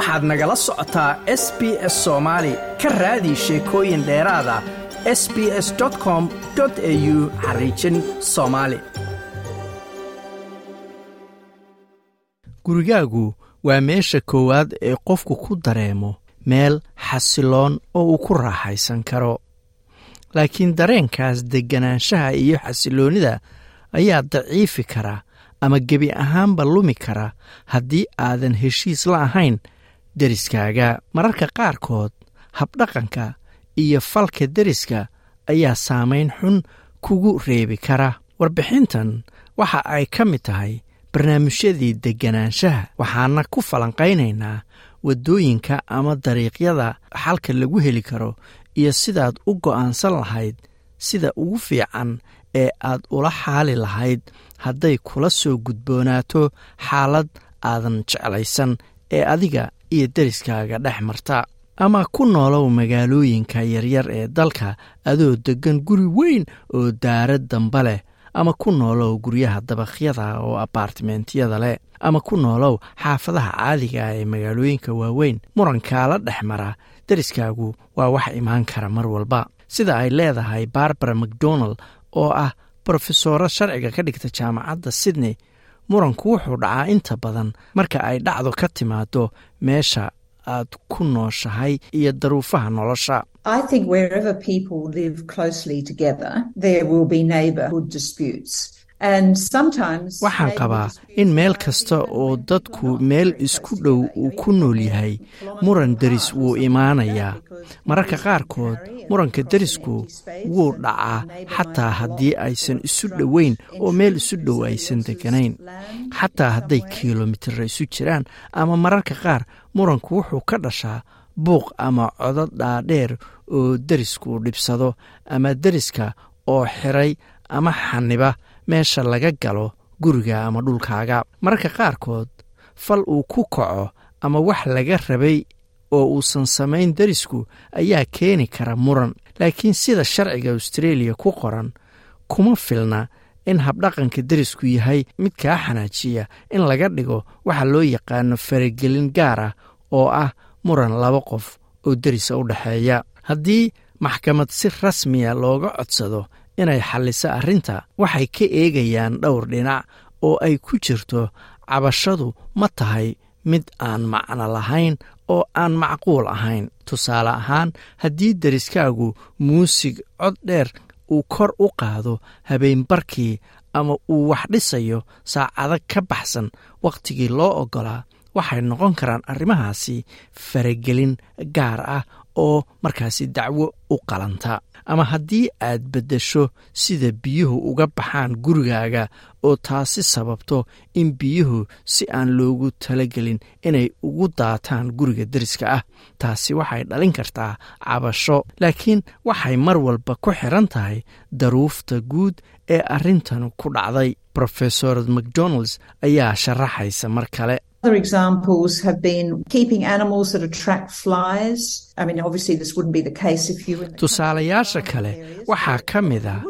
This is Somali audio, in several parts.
waxaad nagala socotaa s b s soomaali ka raadi sheekooyin dheeraada s b s com au xariijin soomaali gurigaagu waa meesha koowaad ee qofku ku dareemo meel xasiloon oo uu ku raaxaysan karo. Laakiin dareenkaas degganaanshaha iyo xasiloonnida ayaa daciifi kara ama gebi ahaanba lumi kara haddii aadan heshiis la ahayn deriskaaga. Mararka qaarkood habdhaqanka iyo falka deriska ayaa saamayn xun kugu reebi kara. Warbixintan waxa ay ka mid tahay barnaamijyadii degganaanshaha waxaana ku falanqaynaynaa waddooyinka ama dariiqyada xalka lagu heli karo iyo sidaad u go'aansan lahayd sida ugu fiican ee aad ula xaali lahayd hadday kula soo gudboonaato xaalad aadan jeclaysan ee adiga iyo deriskaaga dhex marta ama ku noolow magaalooyinka yaryar ee dalka adoo deggan guri weyn oo daarad damba leh ama ku noolow guryaha dabakhyada oo abaartimentiyada leh ama ku noolow xaafadaha caadiga ah ee magaalooyinka waaweyn. Murankaala dhex mara deriskaagu waa wax imaan kara mar walba. Sida ay leedahay barbara macdonald oo ah brofesoro sharciga ka dhigta jaamacadda sydney muranku wuxuu dhacaa inta badan marka ay dhacdo ka timaado meesha aad ku nooshahay iyo daruufaha nolosha Waxaan qabaa in meel kasta oo dadku meel isku dhow uu ku nool yahay muran deris wuu imaanayaa. mararka qaarkood muranka derisku wuu dhacaa xataa haddii aysan isu dhoweyn oo meel isu dhow aysan degganayn xataa hadday kilomitira isu jiraan ama mararka qaar muranku wuxuu ka dhashaa buuq ama codod dhaadheer oo derisku dhibsado ama deriska oo xiray ama xaniba meesha laga galo guriga ama dhulkaaga. Mararka qaarkood fal uu ku kaco ama wax laga rabay oo uusan samayn derisku ayaa keeni kara muran. Laakiin sida sharciga austareeliya ku qoran kuma filna in habdhaqanka derisku yahay mid kaa xanaajiya in laga dhigo waxa loo yaqaano faragelin gaar ah oo ah muran laba qof oo derisa u dhexeeya. Haddii maxkamad si rasmiya looga codsado inay xalliso arrinta waxay ka eegayaan dhowr dhinac oo ay ku jirto cabashadu ma tahay mid aan macno lahayn oo aan macquul ahayn. Tusaale ahaan haddii deriskaagu muusig cod dheer uu kor u qaado habeenbarkii ama uu wax dhisayo saacado ka baxsan wakhtigii loo oggolaa waxay noqon karaan arrimahaasi faragelin gaar ah oo markaasi dacwo u qalanta. Ama haddii aad beddesho sida biyuhu uga baxaan gurigaaga oo taasi sababto in biyuhu si aan loogu talagelin inay ugu daataan guriga deriska ah. Taasi waxay dhalin kartaa cabasho laakiin waxay mar walba ku xiran tahay daruufta guud ee arrintan ku dhacday. Rofesor macdonalds ayaa sharaxaysa mar kale Other examples have been keeping animals that attract flies. I mean, obviously, this wouldn't be the case if you were tusaalayaasha kale waxaa ka mid ah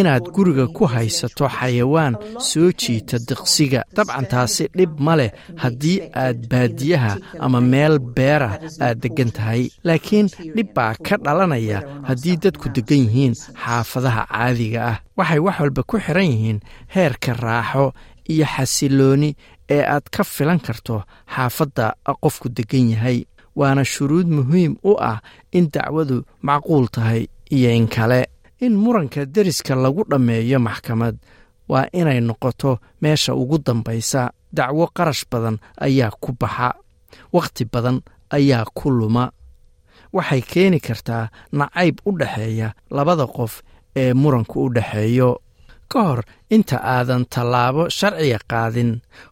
inaad guriga ku haysato xayawaan soo jiita diqsiga dabcan taasi dhib ma leh haddii aad baadiyaha ama meel beera aad deggan tahay laakiin dhib baa ka dhalanaya haddii dadku deggan yihiin xaafadaha caadiga ah. Waxay wax walba ku xiran yihiin heerka raaxo iyo xasilooni ee aad ka filan karto xaafadda qofku deggan yahay. Waana shuruud muhiim u ah in dacwadu macquul tahay iyo in kale. In muranka deriska lagu dhammeeyo maxkamad waa inay noqoto meesha ugu dambaysa. Dacwo qarash badan ayaa ku baxa wakhti badan ayaa ku luma. Waxay keeni kartaa nacayb u dhexeeya labada qof ee muranku u dhexeeyo ka hor inta aadan tallaabo sharciga qaadin.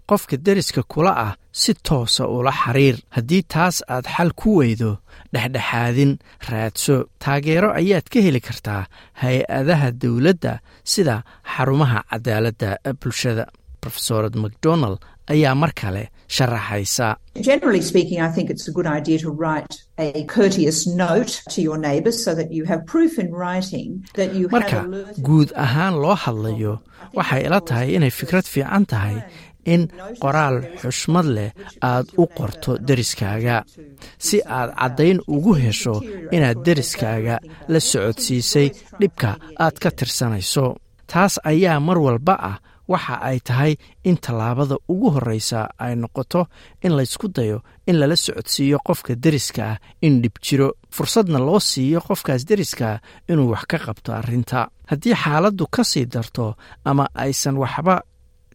Qofka deriska kula ah si toosa ula xiriir. Haddii taas aad xal ku weydo dhexdhexaadin raadso taageero ayaad ka heli kartaa hay'adaha dowladda sida xarumaha cadaaladda bulshada rofesorad macdonald ayaa mar kale sharaxaysa. Marka guud ahaan loo hadlayo waxay ila tahay inay fikrad fiican tahay in qoraal xushmad leh aad u qorto deriskaaga si aad caddayn ugu hesho inaad deriskaaga la socodsiisay dhibka aad ka tirsanayso. Taas ayaa mar walba ah waxa ay tahay in tallaabada ugu horreysa ay noqoto in laysku dayo in lala socodsiiyo qofka deriska ah in dhib jiro. Fursadna loo siiyo qofkaas deriska inuu wax ka qabto arrinta. Haddii xaaladdu ka sii darto ama aysan waxba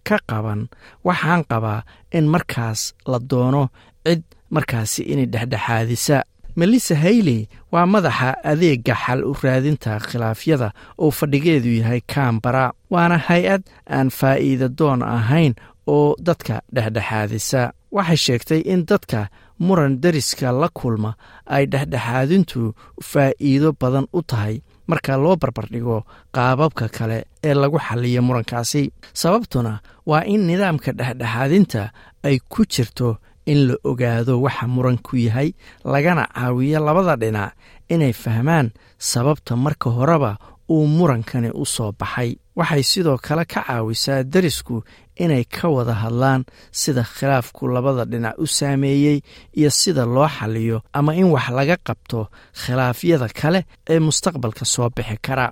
ka qaban waxaan qabaa in markaas la doono cid markaasi inay dhexdhexaadisa melissa hayley waa madaxa adeega xal u raadinta khilaafyada oo fadhigeedu yahay kambara waana hay'ad aan faa'iida doon ahayn oo dadka dhexdhexaadisa. Waxay sheegtay in dadka muran deriska la kulma ay dhexdhexaadintu faa'iido badan u tahay marka loo barbardhigo qaababka kale ee lagu xalliyo murankaasi. Sababtuna waa in nidaamka dhexdhexaadinta ay ku jirto in la ogaado waxa muranku yahay lagana caawiyo labada dhinac inay fahmaan sababta marka horeba uu murankani u soo baxay. Waxay sidoo kale ka caawisaa derisku inay ka wada hadlaan sida khilaafku labada dhinac u saameeyey iyo sida loo xaliyo ama in wax laga qabto khilaafyada kale ee mustaqbalka soo bixi kara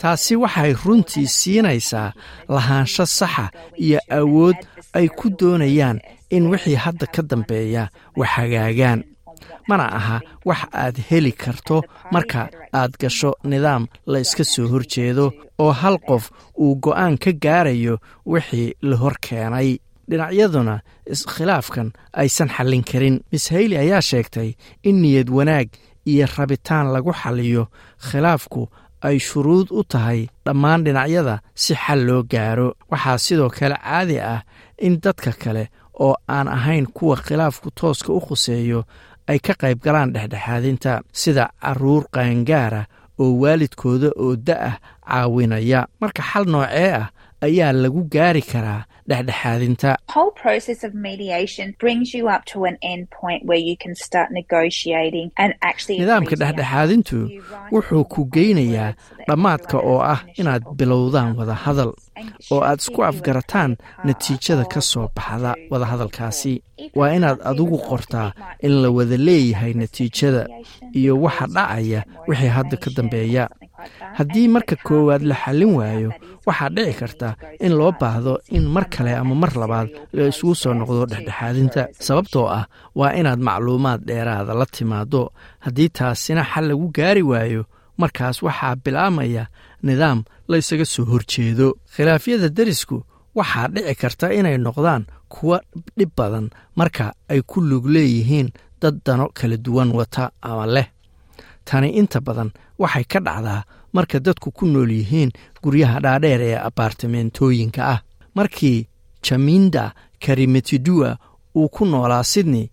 taasi waxay runtii siinaysaa lahaansho saxa iyo awood ay ku doonayaan in wixii hadda ka dambeeya wax hagaagaan. Mana aha wax aad heli karto marka aad gasho nidaam la iska soo horjeedo oo hal qof uu go'aan ka gaarayo wixii la hor keenay. Dhinacyaduna iskhilaafkan aysan xallin karin. Miss hayley ayaa sheegtay in niyad wanaag iyo rabitaan lagu xalliyo khilaafku ay shuruud u tahay dhammaan dhinacyada si xal loo gaaro. Waxaa sidoo kale caadi ah in dadka kale oo aan ahayn kuwa khilaafku tooska u khuseeyo ay ka qayb galaan dhexdhexaadinta sida carruur qaangaara oo waalidkooda oo da'ah caawinaya. Marka xal noocee ah ayaa lagu gaari karaa dhexdhexaadinta. Nidaamka dhexdhexaadintu wuxuu ku geynayaa dhammaadka oo ah inaad bilowdaan wada hadal oo aad isku afgarataan natiijada ka soo baxda wadahadalkaasi. waa inaad adigu qortaa in la wada leeyahay natiijada iyo waxa dhacaya wixii hadda ka dambeeya haddii marka koowaad la xallin waayo waxaa dhici karta in loo baahdo in mar kale ama mar labaad la isugu soo noqdo dhexdhexaadinta. Sababtoo ah waa inaad macluumaad dheeraada la timaado haddii taasina xal lagu gaari waayo markaas waxaa bilaabmaya nidaam la ysaga soo horjeedo. Khilaafyada derisku waxaa dhici karta inay noqdaan kuwa dhib badan marka ay ku lug leeyihiin dad dano kala duwan wata ama leh. Tani inta badan waxay ka dhacdaa marka dadku ku nool yihiin guryaha dhaadheer ee abaartamentooyinka ah. Markii jaminda karimetidua uu ku noolaa sydney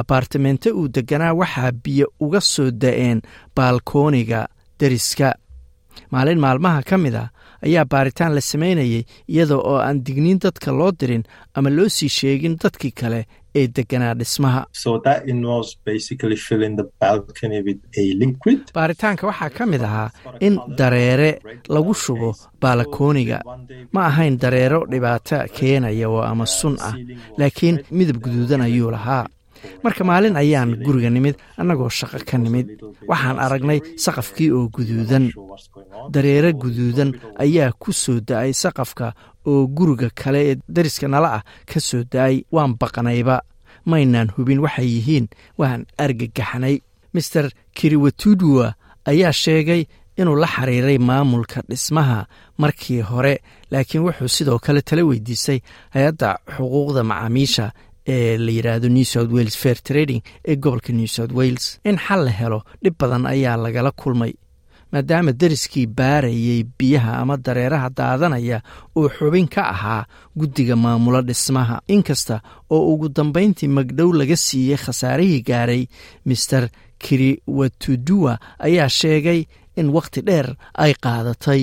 abaartamento uu deganaa waxaa biyo uga soo da'een baalkooniga deriska. Maalin maalmaha ka mid a ayaa baaritaan la samaynayay iyada oo aan digniin dadka loo dirin ama loo sii sheegin dadkii kale ee deganaa dhismaha baaritaanka waxaa ka mid ahaa in dareere lagu shubo baalakooniga ma ahayn dareero dhibaato keenaya oo ama sun ah laakiin midab guduudan ayuu lahaa marka maalin ayaan guriga nimid annagoo shaqo ka nimid. Waxaan aragnay saqafkii oo guduudan. Dareere guduudan ayaa ku soo da'ay saqafka oo guriga kale ee dariska nala ah ka soo da'ay. Waan baqnayba maynaan hubin waxay yihiin waan argagaxnay master kiriwatudua ayaa sheegay inuu la xiriiray maamulka dhismaha markii hore laakiin wuxuu sidoo kale tala weydiisay hay'adda xuquuqda macaamiisha ee la yidhaahdo new south wales fair trading ee gobolka new south wales. In xal la helo dhib badan ayaa lagala kulmay maadaama deriskii baarayay biyaha ama dareeraha daadanaya uu xubin ka ahaa guddiga maamulo dhismaha. Inkasta oo ugu dambayntii magdhow laga siiyey khasaarihii gaaray master kiriwatudua ayaa sheegay in wakhti dheer ay qaadatay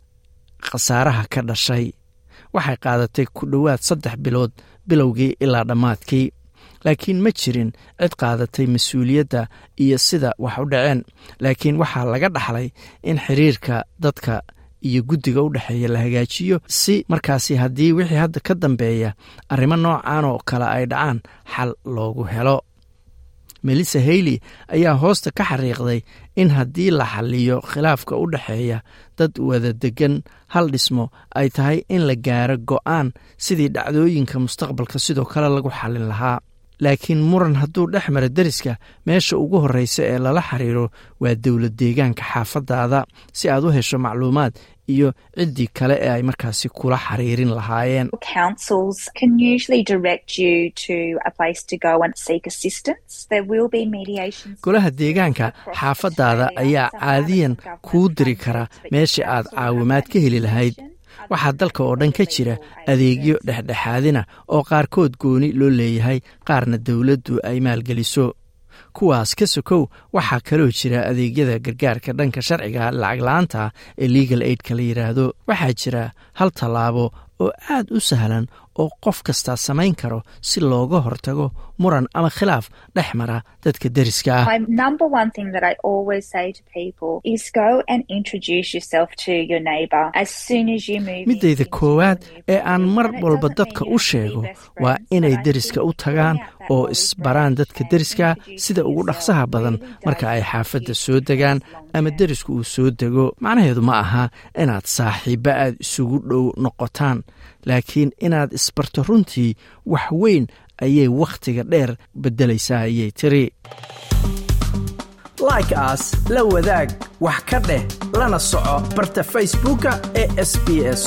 khasaaraha ka dhashay. Waxay qaadatay ku dhowaad saddex bilood bilowgii ilaa dhammaadkii. Laakiin ma jirin cid qaadatay mas'uuliyadda iyo sida wax u dhaceen. Laakiin waxaa laga dhaxlay in xiriirka dadka iyo guddiga u dhexeeya la hagaajiyo si markaasi haddii wixii hadda ka dambeeya arrimo noocan oo kale ay dhacaan xal loogu helo melissa hayley ayaa hoosta ka xariiqday in haddii la xaliyo khilaafka u dhexeeya dad wada deggan hal dhismo ay tahay in la gaaro go'aan sidii dhacdooyinka mustaqbalka sidoo kale lagu xallin lahaa. Laakiin muran hadduu dhex mara deriska meesha ugu horreysa ee lala xiriiro waa dowlad deegaanka xaafadaada. Si aad u hesho macluumaad iyo ciddii kale ee ay markaasi kula xiriirin lahaayeen. Golaha deegaanka xaafadaada ayaa caadiyan kuu diri kara meesha aad caawimaad ka heli lahayd. waxaa dalka oo dhan ka jira adeegyo dhexdhexaadina oo qaarkood gooni loo leeyahay qaarna dowladdu ay maalgeliso kuwaas ka sokow waxaa kaloo jira adeegyada gargaarka dhanka sharciga lacag la'aanta ee legal aidka la yidhaahdo waxaa jira hal tallaabo oo aad u sahlan oo qof kastaa samayn karo si looga hortago muran ama khilaaf dhex mara dadka deriska ah. Midayda koowaad ee aan mar walba dadka u sheego waa inay deriska u tagaan oo isbaraan dadka deriska sida ugu dhaqsaha badan marka ay xaafadda soo degaan ama derisku uu soo dego. Macnaheedu ma aha inaad saaxiibba aad isugu dhow noqotaan laakiin inaad isbarto runtii wax weyn ayay wakhtiga dheer beddelaysaa ayay tiri. Like aas la wadaag wax ka dheh lana soco barta facebooka ee sb s